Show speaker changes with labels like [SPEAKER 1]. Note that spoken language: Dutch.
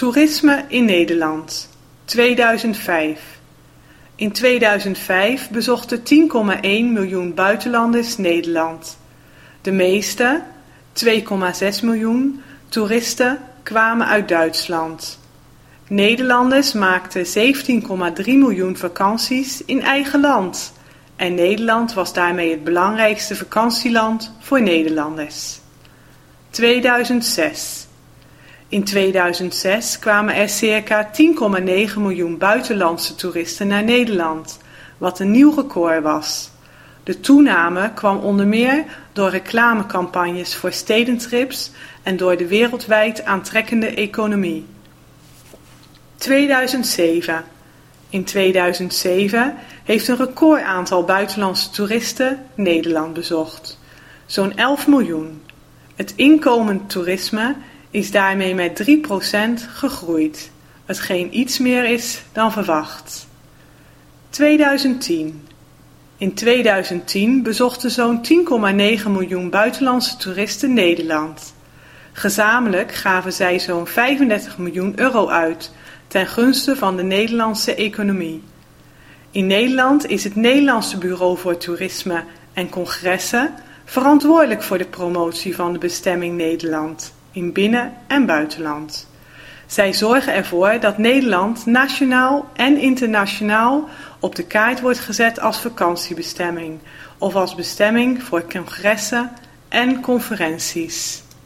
[SPEAKER 1] Toerisme in Nederland 2005. In 2005 bezochten 10,1 miljoen buitenlanders Nederland. De meeste, 2,6 miljoen, toeristen kwamen uit Duitsland. Nederlanders maakten 17,3 miljoen vakanties in eigen land en Nederland was daarmee het belangrijkste vakantieland voor Nederlanders. 2006 in 2006 kwamen er circa 10,9 miljoen buitenlandse toeristen naar Nederland, wat een nieuw record was. De toename kwam onder meer door reclamecampagnes voor stedentrips en door de wereldwijd aantrekkende economie. 2007. In 2007 heeft een recordaantal buitenlandse toeristen Nederland bezocht. Zo'n 11 miljoen. Het inkomend toerisme is daarmee met 3% gegroeid, hetgeen iets meer is dan verwacht. 2010. In 2010 bezochten zo'n 10,9 miljoen buitenlandse toeristen Nederland. Gezamenlijk gaven zij zo'n 35 miljoen euro uit ten gunste van de Nederlandse economie. In Nederland is het Nederlandse Bureau voor Toerisme en Congressen verantwoordelijk voor de promotie van de bestemming Nederland in binnen- en buitenland. Zij zorgen ervoor dat Nederland nationaal en internationaal op de kaart wordt gezet als vakantiebestemming of als bestemming voor congressen en conferenties.